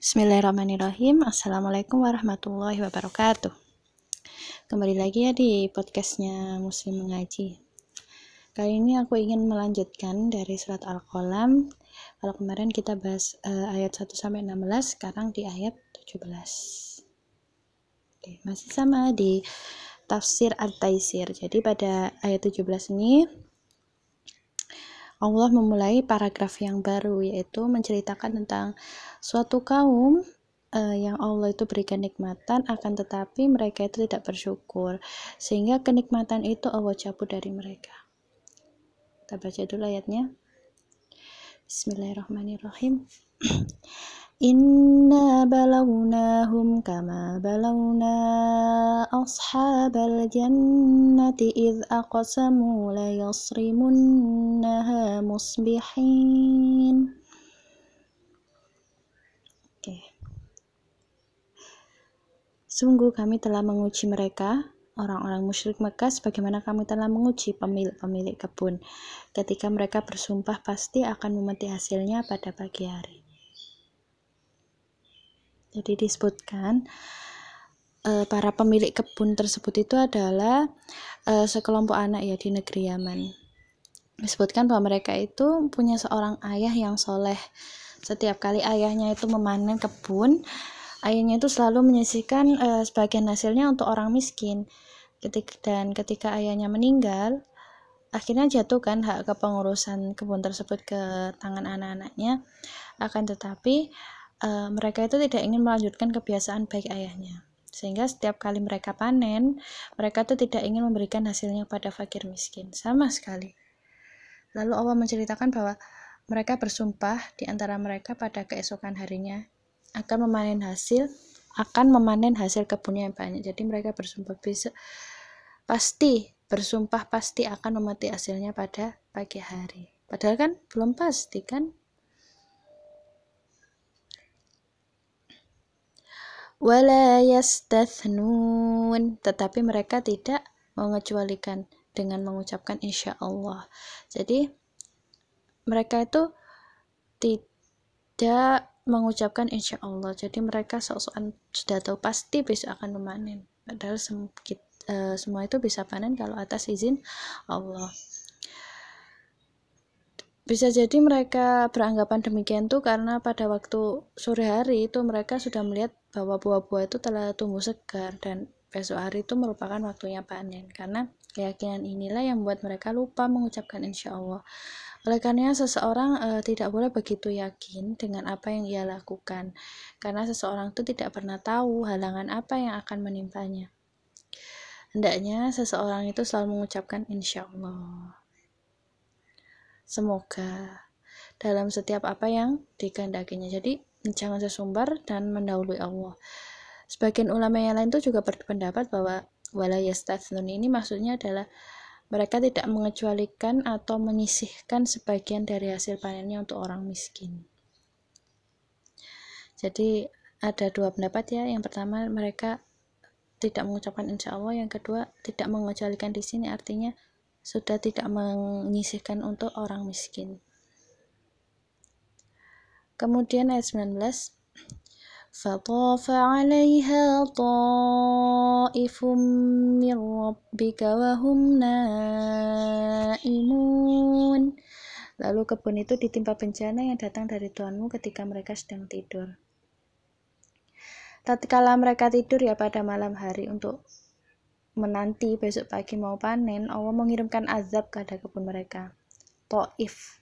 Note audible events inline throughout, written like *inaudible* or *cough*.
Bismillahirrahmanirrahim. Assalamualaikum warahmatullahi wabarakatuh. Kembali lagi ya di podcastnya Muslim Mengaji. Kali ini aku ingin melanjutkan dari surat Al-Qalam. Kalau kemarin kita bahas uh, ayat 1-16 Sekarang di ayat 17 Oke, Masih sama di tafsir At-Taisir. Jadi pada ayat 17 ini Allah memulai paragraf yang baru yaitu menceritakan tentang suatu kaum uh, yang Allah itu berikan nikmatan akan tetapi mereka itu tidak bersyukur sehingga kenikmatan itu Allah cabut dari mereka. Kita baca dulu ayatnya. Bismillahirrahmanirrahim *clears throat* Inna balawnahum kama balawna ashabal jannati idh aqsamu la musbihin. Sungguh kami telah menguji mereka orang-orang musyrik Mekah sebagaimana kami telah menguji pemilik-pemilik kebun. Ketika mereka bersumpah pasti akan memeti hasilnya pada pagi hari jadi disebutkan uh, para pemilik kebun tersebut itu adalah uh, sekelompok anak ya di negeri Yaman. Disebutkan bahwa mereka itu punya seorang ayah yang soleh. Setiap kali ayahnya itu memanen kebun, ayahnya itu selalu menyisihkan uh, sebagian hasilnya untuk orang miskin. Ketika, dan ketika ayahnya meninggal, akhirnya jatuh kan hak kepengurusan kebun tersebut ke tangan anak-anaknya. Akan tetapi uh, mereka itu tidak ingin melanjutkan kebiasaan baik ayahnya. Sehingga setiap kali mereka panen, mereka itu tidak ingin memberikan hasilnya pada fakir miskin. Sama sekali. Lalu Allah menceritakan bahwa mereka bersumpah di antara mereka pada keesokan harinya akan memanen hasil, akan memanen hasil kebunnya yang banyak. Jadi mereka bersumpah bisa pasti bersumpah pasti akan memati hasilnya pada pagi hari. Padahal kan belum pasti kan wala yastathnun tetapi mereka tidak mengecualikan dengan mengucapkan insya Allah. Jadi mereka itu tidak mengucapkan insya Allah. Jadi mereka sok-sokan sudah tahu pasti besok akan memanen. Padahal semkit, uh, semua itu bisa panen kalau atas izin Allah. Bisa jadi mereka beranggapan demikian tuh karena pada waktu sore hari itu mereka sudah melihat bahwa buah-buah itu telah tumbuh segar dan besok hari itu merupakan waktunya panen karena keyakinan inilah yang membuat mereka lupa mengucapkan insya Allah. Oleh karena seseorang e, tidak boleh begitu yakin dengan apa yang ia lakukan. Karena seseorang itu tidak pernah tahu halangan apa yang akan menimpanya. Hendaknya seseorang itu selalu mengucapkan insya Allah. Semoga dalam setiap apa yang dikehendakinya. Jadi jangan sesumbar dan mendahului Allah. Sebagian ulama yang lain itu juga berpendapat bahwa wala ini maksudnya adalah mereka tidak mengecualikan atau menyisihkan sebagian dari hasil panennya untuk orang miskin. Jadi ada dua pendapat ya. Yang pertama mereka tidak mengucapkan insya Allah, yang kedua tidak mengecualikan di sini artinya sudah tidak menyisihkan untuk orang miskin. Kemudian ayat 19 فطاف عليها طائف من ربك وهم نائمون Lalu kebun itu ditimpa bencana yang datang dari Tuhanmu ketika mereka sedang tidur. Tatkala mereka tidur ya pada malam hari untuk menanti besok pagi mau panen, Allah mengirimkan azab kepada kebun mereka. To'if.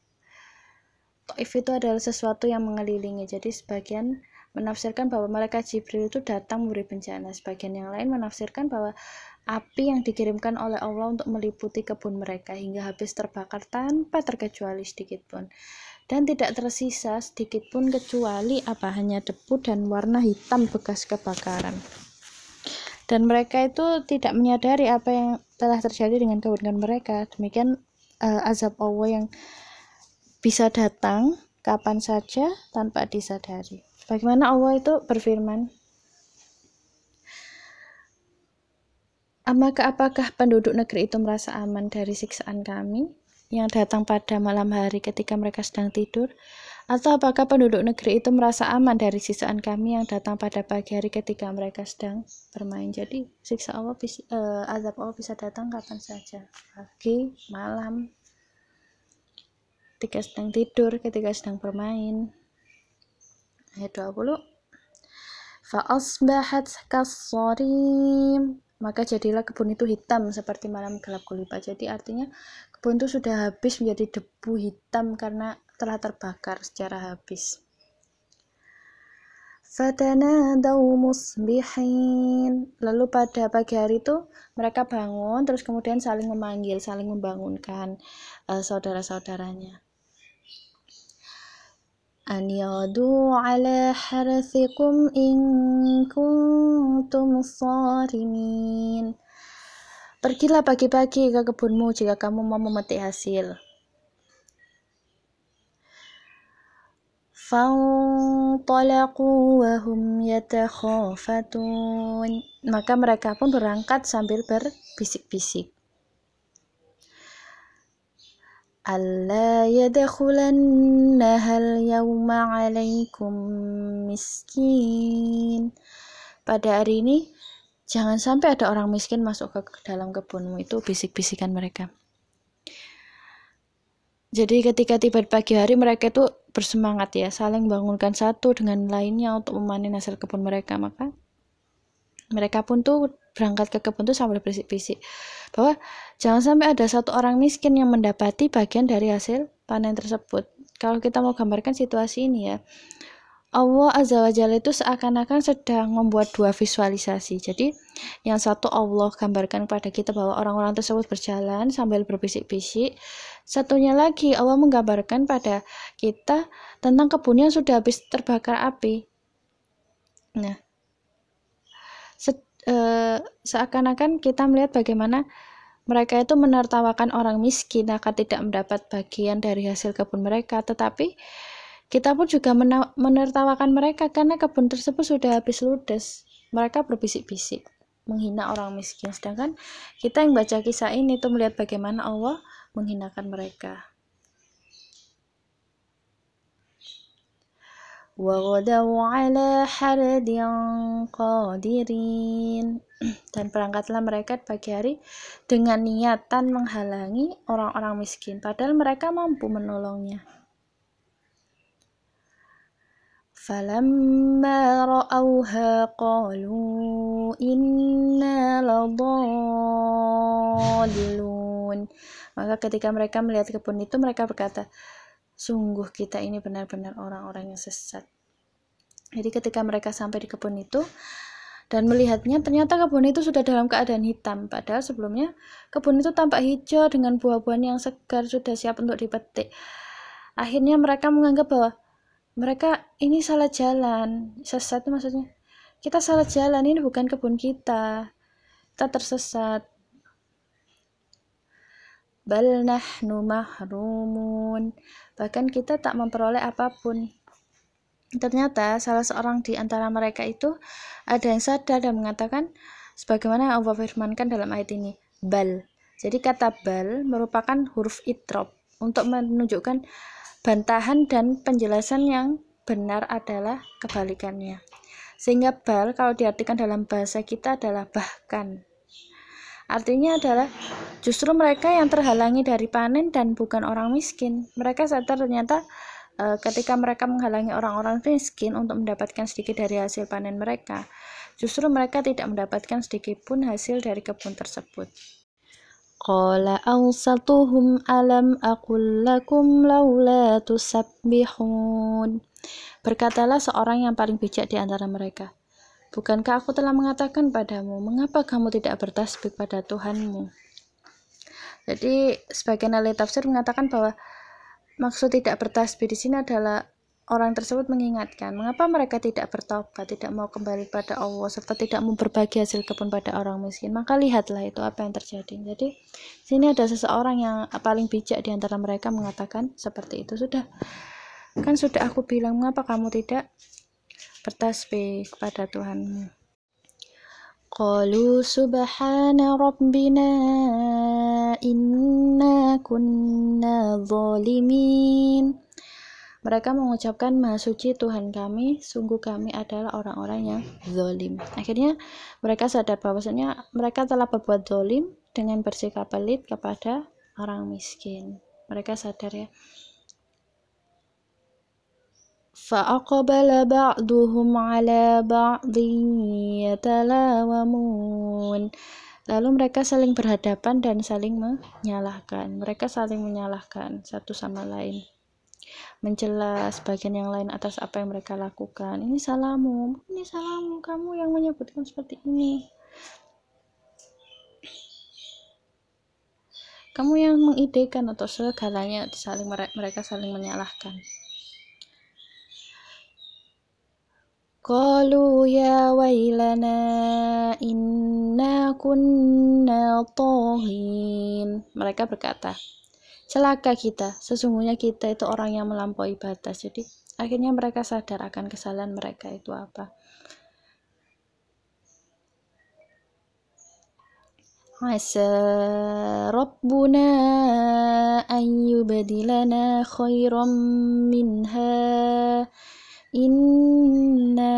To'if itu adalah sesuatu yang mengelilingi. Jadi sebagian menafsirkan bahwa mereka Jibril itu datang memberi bencana. Sebagian yang lain menafsirkan bahwa api yang dikirimkan oleh Allah untuk meliputi kebun mereka hingga habis terbakar tanpa terkecuali sedikit pun. Dan tidak tersisa sedikit pun kecuali apa hanya debu dan warna hitam bekas kebakaran dan mereka itu tidak menyadari apa yang telah terjadi dengan kebaikan mereka demikian uh, azab Allah yang bisa datang kapan saja tanpa disadari bagaimana Allah itu berfirman Maka apakah penduduk negeri itu merasa aman dari siksaan kami yang datang pada malam hari ketika mereka sedang tidur? Atau apakah penduduk negeri itu merasa aman dari siksaan kami yang datang pada pagi hari ketika mereka sedang bermain? Jadi siksa Allah bisa, uh, azab Allah bisa datang kapan saja, pagi, malam, ketika sedang tidur, ketika sedang bermain. Ayat 20. Fa'asbahat kassarim maka jadilah kebun itu hitam seperti malam gelap gulita. Jadi artinya kebun itu sudah habis menjadi debu hitam karena telah terbakar secara habis. Fatanadaw musbihin. Lalu pada pagi hari itu mereka bangun terus kemudian saling memanggil, saling membangunkan uh, saudara-saudaranya. An yadu ala harathikum in kuntum sarimin. Pergilah pagi-pagi ke kebunmu jika kamu mau memetik hasil. فانطلقوا وهم يتخافتون maka mereka pun berangkat sambil berbisik-bisik ألا يدخلنها اليوم عليكم miskin pada hari ini jangan sampai ada orang miskin masuk ke dalam kebunmu itu bisik-bisikan mereka jadi ketika tiba di pagi hari mereka itu bersemangat ya, saling bangunkan satu dengan lainnya untuk memanen hasil kebun mereka. Maka mereka pun tuh berangkat ke kebun tuh sambil berisik-bisik bahwa jangan sampai ada satu orang miskin yang mendapati bagian dari hasil panen tersebut. Kalau kita mau gambarkan situasi ini ya, Allah Azza wa Jalla itu seakan-akan sedang membuat dua visualisasi. Jadi, yang satu Allah gambarkan kepada kita bahwa orang-orang tersebut berjalan sambil berbisik-bisik. Satunya lagi Allah menggambarkan pada kita tentang kebun yang sudah habis terbakar api. Nah, se e, seakan-akan kita melihat bagaimana mereka itu menertawakan orang miskin akan tidak mendapat bagian dari hasil kebun mereka, tetapi kita pun juga menertawakan mereka karena kebun tersebut sudah habis ludes. Mereka berbisik-bisik, menghina orang miskin. Sedangkan kita yang baca kisah ini tuh melihat bagaimana Allah menghinakan mereka. *clears throat* dan berangkatlah mereka pagi hari dengan niatan menghalangi orang-orang miskin padahal mereka mampu menolongnya فلما رأوها قالوا إنا لضالون maka ketika mereka melihat kebun itu mereka berkata sungguh kita ini benar-benar orang-orang yang sesat. Jadi ketika mereka sampai di kebun itu dan melihatnya ternyata kebun itu sudah dalam keadaan hitam. Padahal sebelumnya kebun itu tampak hijau dengan buah-buahan yang segar sudah siap untuk dipetik. Akhirnya mereka menganggap bahwa mereka ini salah jalan. Sesat maksudnya. Kita salah jalan ini bukan kebun kita. Kita tersesat. Bal nahnu mahrumun bahkan kita tak memperoleh apa pun ternyata salah seorang di antara mereka itu ada yang sadar dan mengatakan sebagaimana yang Allah firmankan dalam ayat ini bal jadi kata bal merupakan huruf itrop untuk menunjukkan bantahan dan penjelasan yang benar adalah kebalikannya. Sehingga bal kalau diartikan dalam bahasa kita adalah bahkan. Artinya adalah justru mereka yang terhalangi dari panen dan bukan orang miskin. Mereka sadar ternyata e, ketika mereka menghalangi orang-orang miskin untuk mendapatkan sedikit dari hasil panen mereka, justru mereka tidak mendapatkan sedikit pun hasil dari kebun tersebut. Qala awsatuhum alam aqul lakum laula tusabbihun. Berkatalah seorang yang paling bijak di antara mereka. Bukankah aku telah mengatakan padamu, mengapa kamu tidak bertasbih pada Tuhanmu? Jadi, sebagian ahli tafsir mengatakan bahwa maksud tidak bertasbih di sini adalah orang tersebut mengingatkan mengapa mereka tidak bertobat, tidak mau kembali pada Allah serta tidak mau berbagi hasil kebun pada orang miskin. Maka lihatlah itu apa yang terjadi. Jadi sini ada seseorang yang paling bijak di antara mereka mengatakan seperti itu. Sudah kan sudah aku bilang mengapa kamu tidak bertasbih kepada Tuhanmu. Qalu subhana rabbina inna kunna zalimin mereka mengucapkan Maha Suci Tuhan kami, sungguh kami adalah orang-orang yang zolim. Akhirnya mereka sadar bahwasanya mereka telah berbuat zolim dengan bersikap pelit kepada orang miskin. Mereka sadar ya. فأقبل بعضهم على بعض يتلاومون Lalu mereka saling berhadapan dan saling menyalahkan. Mereka saling menyalahkan satu sama lain mencela sebagian yang lain atas apa yang mereka lakukan ini salahmu ini salahmu kamu yang menyebutkan seperti ini kamu yang mengidekan atau segalanya saling mereka saling menyalahkan Qalu ya wailana inna kunna tohin. Mereka berkata, celaka kita sesungguhnya kita itu orang yang melampaui batas jadi akhirnya mereka sadar akan kesalahan mereka itu apa Asa Rabbuna an yubadilana khairan minha inna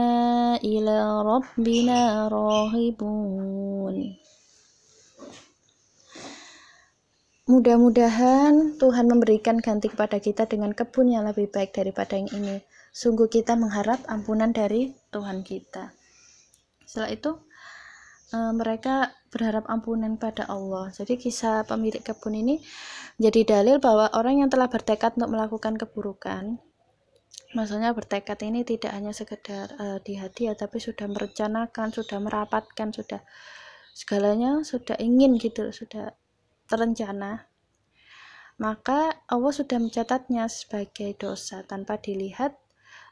ila rabbina rahibun Mudah-mudahan Tuhan memberikan ganti kepada kita dengan kebun yang lebih baik daripada yang ini. Sungguh kita mengharap ampunan dari Tuhan kita. Setelah itu, eh, mereka berharap ampunan pada Allah. Jadi kisah pemilik kebun ini jadi dalil bahwa orang yang telah bertekad untuk melakukan keburukan, maksudnya bertekad ini tidak hanya sekedar uh, di hati ya, tapi sudah merencanakan, sudah merapatkan, sudah segalanya sudah ingin gitu, sudah terencana, maka Allah sudah mencatatnya sebagai dosa tanpa dilihat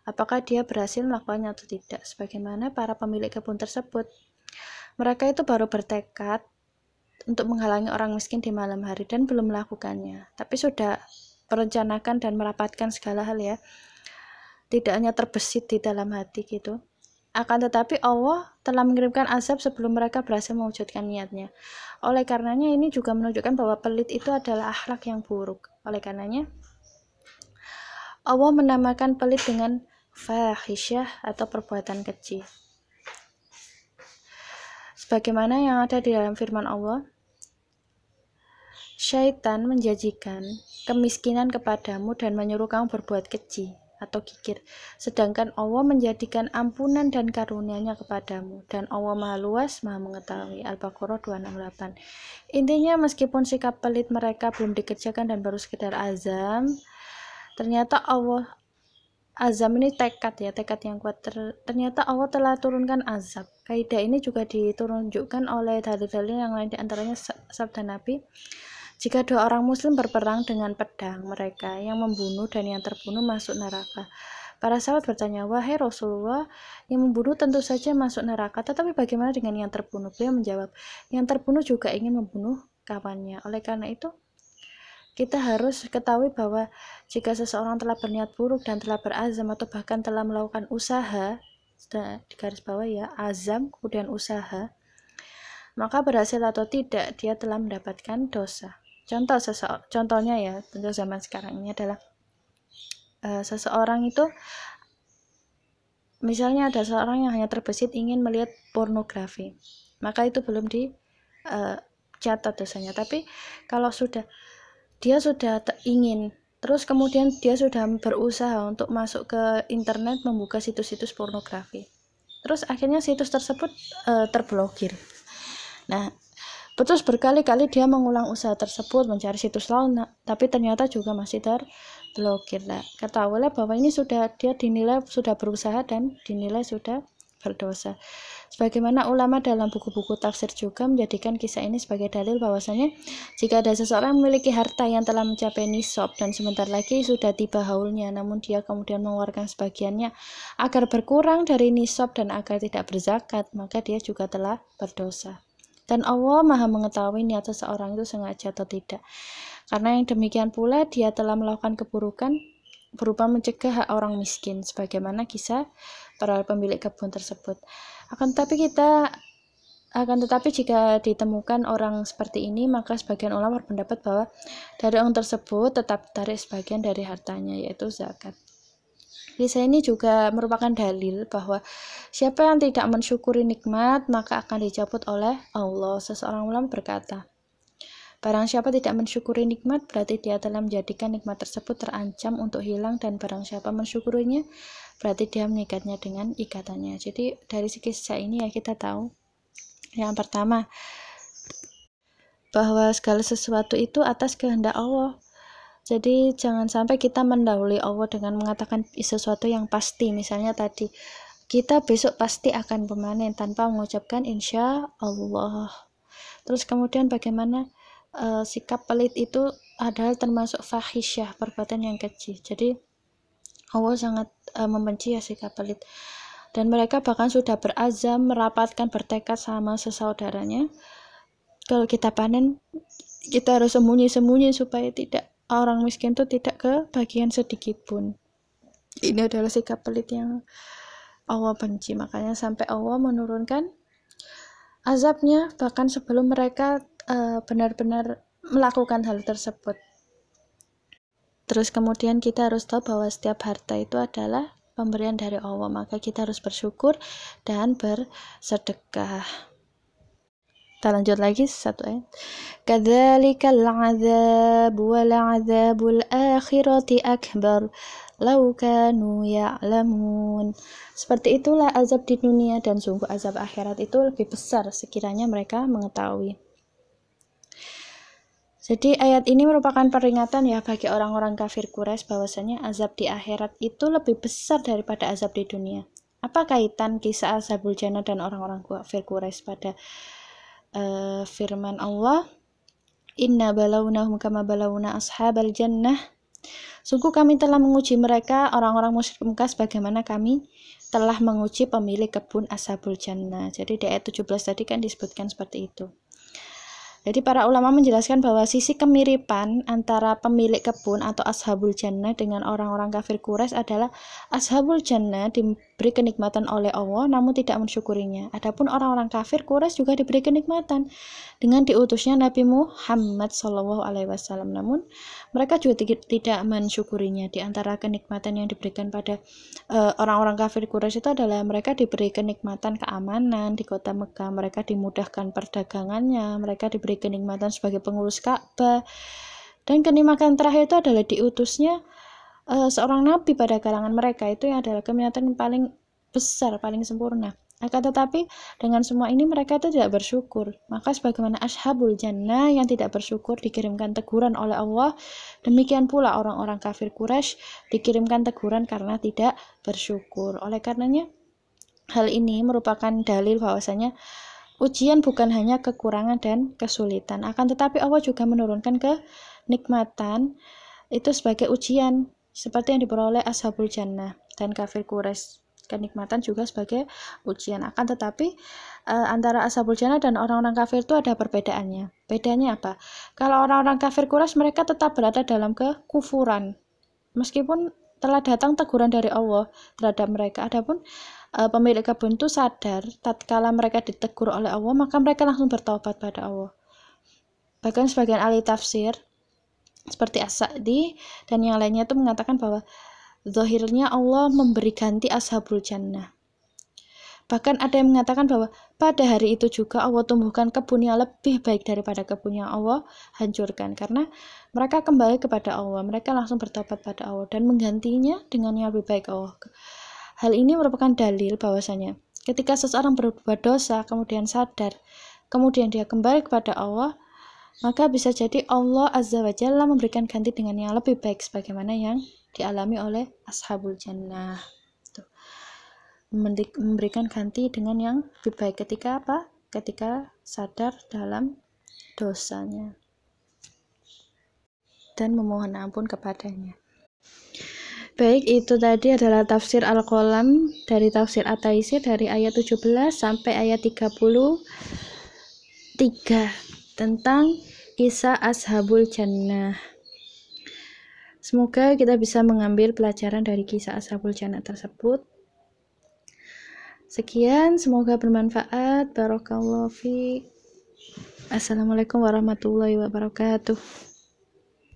apakah dia berhasil melakukannya atau tidak. Sebagaimana para pemilik kebun tersebut, mereka itu baru bertekad untuk menghalangi orang miskin di malam hari dan belum melakukannya, tapi sudah merencanakan dan merapatkan segala hal ya. Tidak hanya terbesit di dalam hati gitu. Akan tetapi Allah telah mengirimkan azab sebelum mereka berhasil mewujudkan niatnya. Oleh karenanya ini juga menunjukkan bahwa pelit itu adalah akhlak yang buruk. Oleh karenanya Allah menamakan pelit dengan fahisyah atau perbuatan keji. Sebagaimana yang ada di dalam firman Allah, syaitan menjanjikan kemiskinan kepadamu dan menyuruh kamu berbuat keji atau kikir. Sedangkan Allah menjadikan ampunan dan karunia-Nya kepadamu dan Allah Maha luas, Maha mengetahui. Al-Baqarah 268. Intinya meskipun sikap pelit mereka belum dikerjakan dan baru sekedar azam, ternyata Allah azam ini tekad ya, tekad yang kuat. Ter, ternyata Allah telah turunkan azab. Kaidah ini juga ditunjukkan oleh dalil-dalil yang lain di antaranya sabda Nabi jika dua orang muslim berperang dengan pedang mereka yang membunuh dan yang terbunuh masuk neraka. Para sahabat bertanya, "Wahai Rasulullah, yang membunuh tentu saja masuk neraka, tetapi bagaimana dengan yang terbunuh?" Beliau menjawab, "Yang terbunuh juga ingin membunuh kawannya." Oleh karena itu, kita harus ketahui bahwa jika seseorang telah berniat buruk dan telah berazam atau bahkan telah melakukan usaha, di garis bawah ya, azam kemudian usaha, maka berhasil atau tidak dia telah mendapatkan dosa. Contoh contohnya ya, tentu zaman sekarang ini adalah uh, seseorang itu misalnya ada seorang yang hanya terbesit ingin melihat pornografi, maka itu belum di uh, catat dosanya. Tapi kalau sudah dia sudah ingin terus kemudian dia sudah berusaha untuk masuk ke internet membuka situs-situs pornografi. Terus akhirnya situs tersebut uh, terblokir. Nah, Terus berkali-kali dia mengulang usaha tersebut mencari situs lain, tapi ternyata juga masih terblokir. Nah, ketahuilah bahwa ini sudah dia dinilai sudah berusaha dan dinilai sudah berdosa. Sebagaimana ulama dalam buku-buku tafsir juga menjadikan kisah ini sebagai dalil bahwasanya jika ada seseorang memiliki harta yang telah mencapai nisab dan sebentar lagi sudah tiba haulnya, namun dia kemudian mengeluarkan sebagiannya agar berkurang dari nisab dan agar tidak berzakat, maka dia juga telah berdosa. Dan Allah maha mengetahui niat seseorang itu sengaja atau tidak. Karena yang demikian pula dia telah melakukan keburukan berupa mencegah hak orang miskin sebagaimana kisah para pemilik kebun tersebut. Akan tetapi kita akan tetapi jika ditemukan orang seperti ini maka sebagian ulama berpendapat bahwa dari orang tersebut tetap tarik sebagian dari hartanya yaitu zakat. Kisah ini juga merupakan dalil bahwa siapa yang tidak mensyukuri nikmat maka akan dicabut oleh Allah. Seseorang ulama berkata, Barang siapa tidak mensyukuri nikmat, berarti dia telah menjadikan nikmat tersebut terancam untuk hilang dan barang siapa mensyukurinya, berarti dia mengikatnya dengan ikatannya. Jadi dari segi kisah ini ya kita tahu yang pertama bahwa segala sesuatu itu atas kehendak Allah. Jadi jangan sampai kita mendahului Allah dengan mengatakan sesuatu yang pasti. Misalnya tadi kita besok pasti akan pemanen tanpa mengucapkan insya Allah. Terus kemudian bagaimana uh, sikap pelit itu adalah termasuk fahisyah perbuatan yang kecil jadi Allah sangat uh, membenci ya sikap pelit dan mereka bahkan sudah berazam merapatkan bertekad sama sesaudaranya kalau kita panen kita harus sembunyi-sembunyi supaya tidak orang miskin itu tidak ke bagian sedikit pun ini adalah sikap pelit yang Allah benci makanya sampai Allah menurunkan azabnya bahkan sebelum mereka Eh, benar-benar uh, melakukan hal tersebut. Terus kemudian kita harus tahu bahwa setiap harta itu adalah pemberian dari Allah, maka kita harus bersyukur dan bersedekah. Kita lanjut lagi satu ayat. Kadzalikal 'adzab wal 'adzabul akhirati akbar law kanu ya'lamun. Seperti itulah azab di dunia dan sungguh azab akhirat itu lebih besar sekiranya mereka mengetahui. Jadi ayat ini merupakan peringatan ya bagi orang-orang kafir Quraisy bahwasanya azab di akhirat itu lebih besar daripada azab di dunia. Apa kaitan kisah Azabul Jannah dan orang-orang kafir Quraisy pada uh, firman Allah? Inna balawnahum kama balawna ashabal jannah. Sungguh kami telah menguji mereka orang-orang musyrik Mekah sebagaimana kami telah menguji pemilik kebun Ashabul Jannah. Jadi di ayat 17 tadi kan disebutkan seperti itu. Jadi para ulama menjelaskan bahwa sisi kemiripan antara pemilik kebun atau ashabul jannah dengan orang-orang kafir Quraisy adalah ashabul jannah diberi kenikmatan oleh Allah namun tidak mensyukurinya. Adapun orang-orang kafir Quraisy juga diberi kenikmatan dengan diutusnya Nabi Muhammad Shallallahu alaihi wasallam. Namun mereka juga tidak mensyukurinya. Di antara kenikmatan yang diberikan pada eh, orang-orang uh, kafir Quraisy itu adalah mereka diberi kenikmatan keamanan di kota Mekah, mereka dimudahkan perdagangannya, mereka diberi kenikmatan sebagai pengurus Ka'bah. Dan kenikmatan terakhir itu adalah diutusnya uh, seorang nabi pada kalangan mereka. Itu yang adalah kenikmatan yang paling besar, paling sempurna. Akan tetapi dengan semua ini mereka itu tidak bersyukur. Maka sebagaimana ashabul jannah yang tidak bersyukur dikirimkan teguran oleh Allah, demikian pula orang-orang kafir Quraisy dikirimkan teguran karena tidak bersyukur. Oleh karenanya hal ini merupakan dalil bahwasanya Ujian bukan hanya kekurangan dan kesulitan, akan tetapi Allah juga menurunkan kenikmatan itu sebagai ujian, seperti yang diperoleh Ashabul Jannah dan kafir Quraisy. Kenikmatan juga sebagai ujian. Akan tetapi uh, antara Ashabul Jannah dan orang-orang kafir itu ada perbedaannya. Bedanya apa? Kalau orang-orang kafir Quraisy mereka tetap berada dalam kekufuran. Meskipun telah datang teguran dari Allah terhadap mereka. Adapun uh, pemilik kebun itu sadar tatkala mereka ditegur oleh Allah maka mereka langsung bertobat pada Allah bahkan sebagian ahli tafsir seperti As-Sa'di dan yang lainnya itu mengatakan bahwa zahirnya Allah memberi ganti ashabul jannah Bahkan ada yang mengatakan bahwa pada hari itu juga Allah tumbuhkan kebun yang lebih baik daripada kebun yang Allah hancurkan. Karena mereka kembali kepada Allah, mereka langsung bertobat pada Allah dan menggantinya dengan yang lebih baik Allah. Hal ini merupakan dalil bahwasanya ketika seseorang berbuat dosa kemudian sadar, kemudian dia kembali kepada Allah, maka bisa jadi Allah Azza wa Jalla memberikan ganti dengan yang lebih baik sebagaimana yang dialami oleh ashabul jannah. Tuh. Memberikan ganti dengan yang lebih baik ketika apa? Ketika sadar dalam dosanya dan memohon ampun kepadanya. Baik, itu tadi adalah tafsir Al-Qalam dari tafsir At-Taisir dari ayat 17 sampai ayat 33 tentang kisah Ashabul Jannah. Semoga kita bisa mengambil pelajaran dari kisah Ashabul Jannah tersebut. Sekian, semoga bermanfaat. Barakallahu fi. Assalamualaikum warahmatullahi wabarakatuh.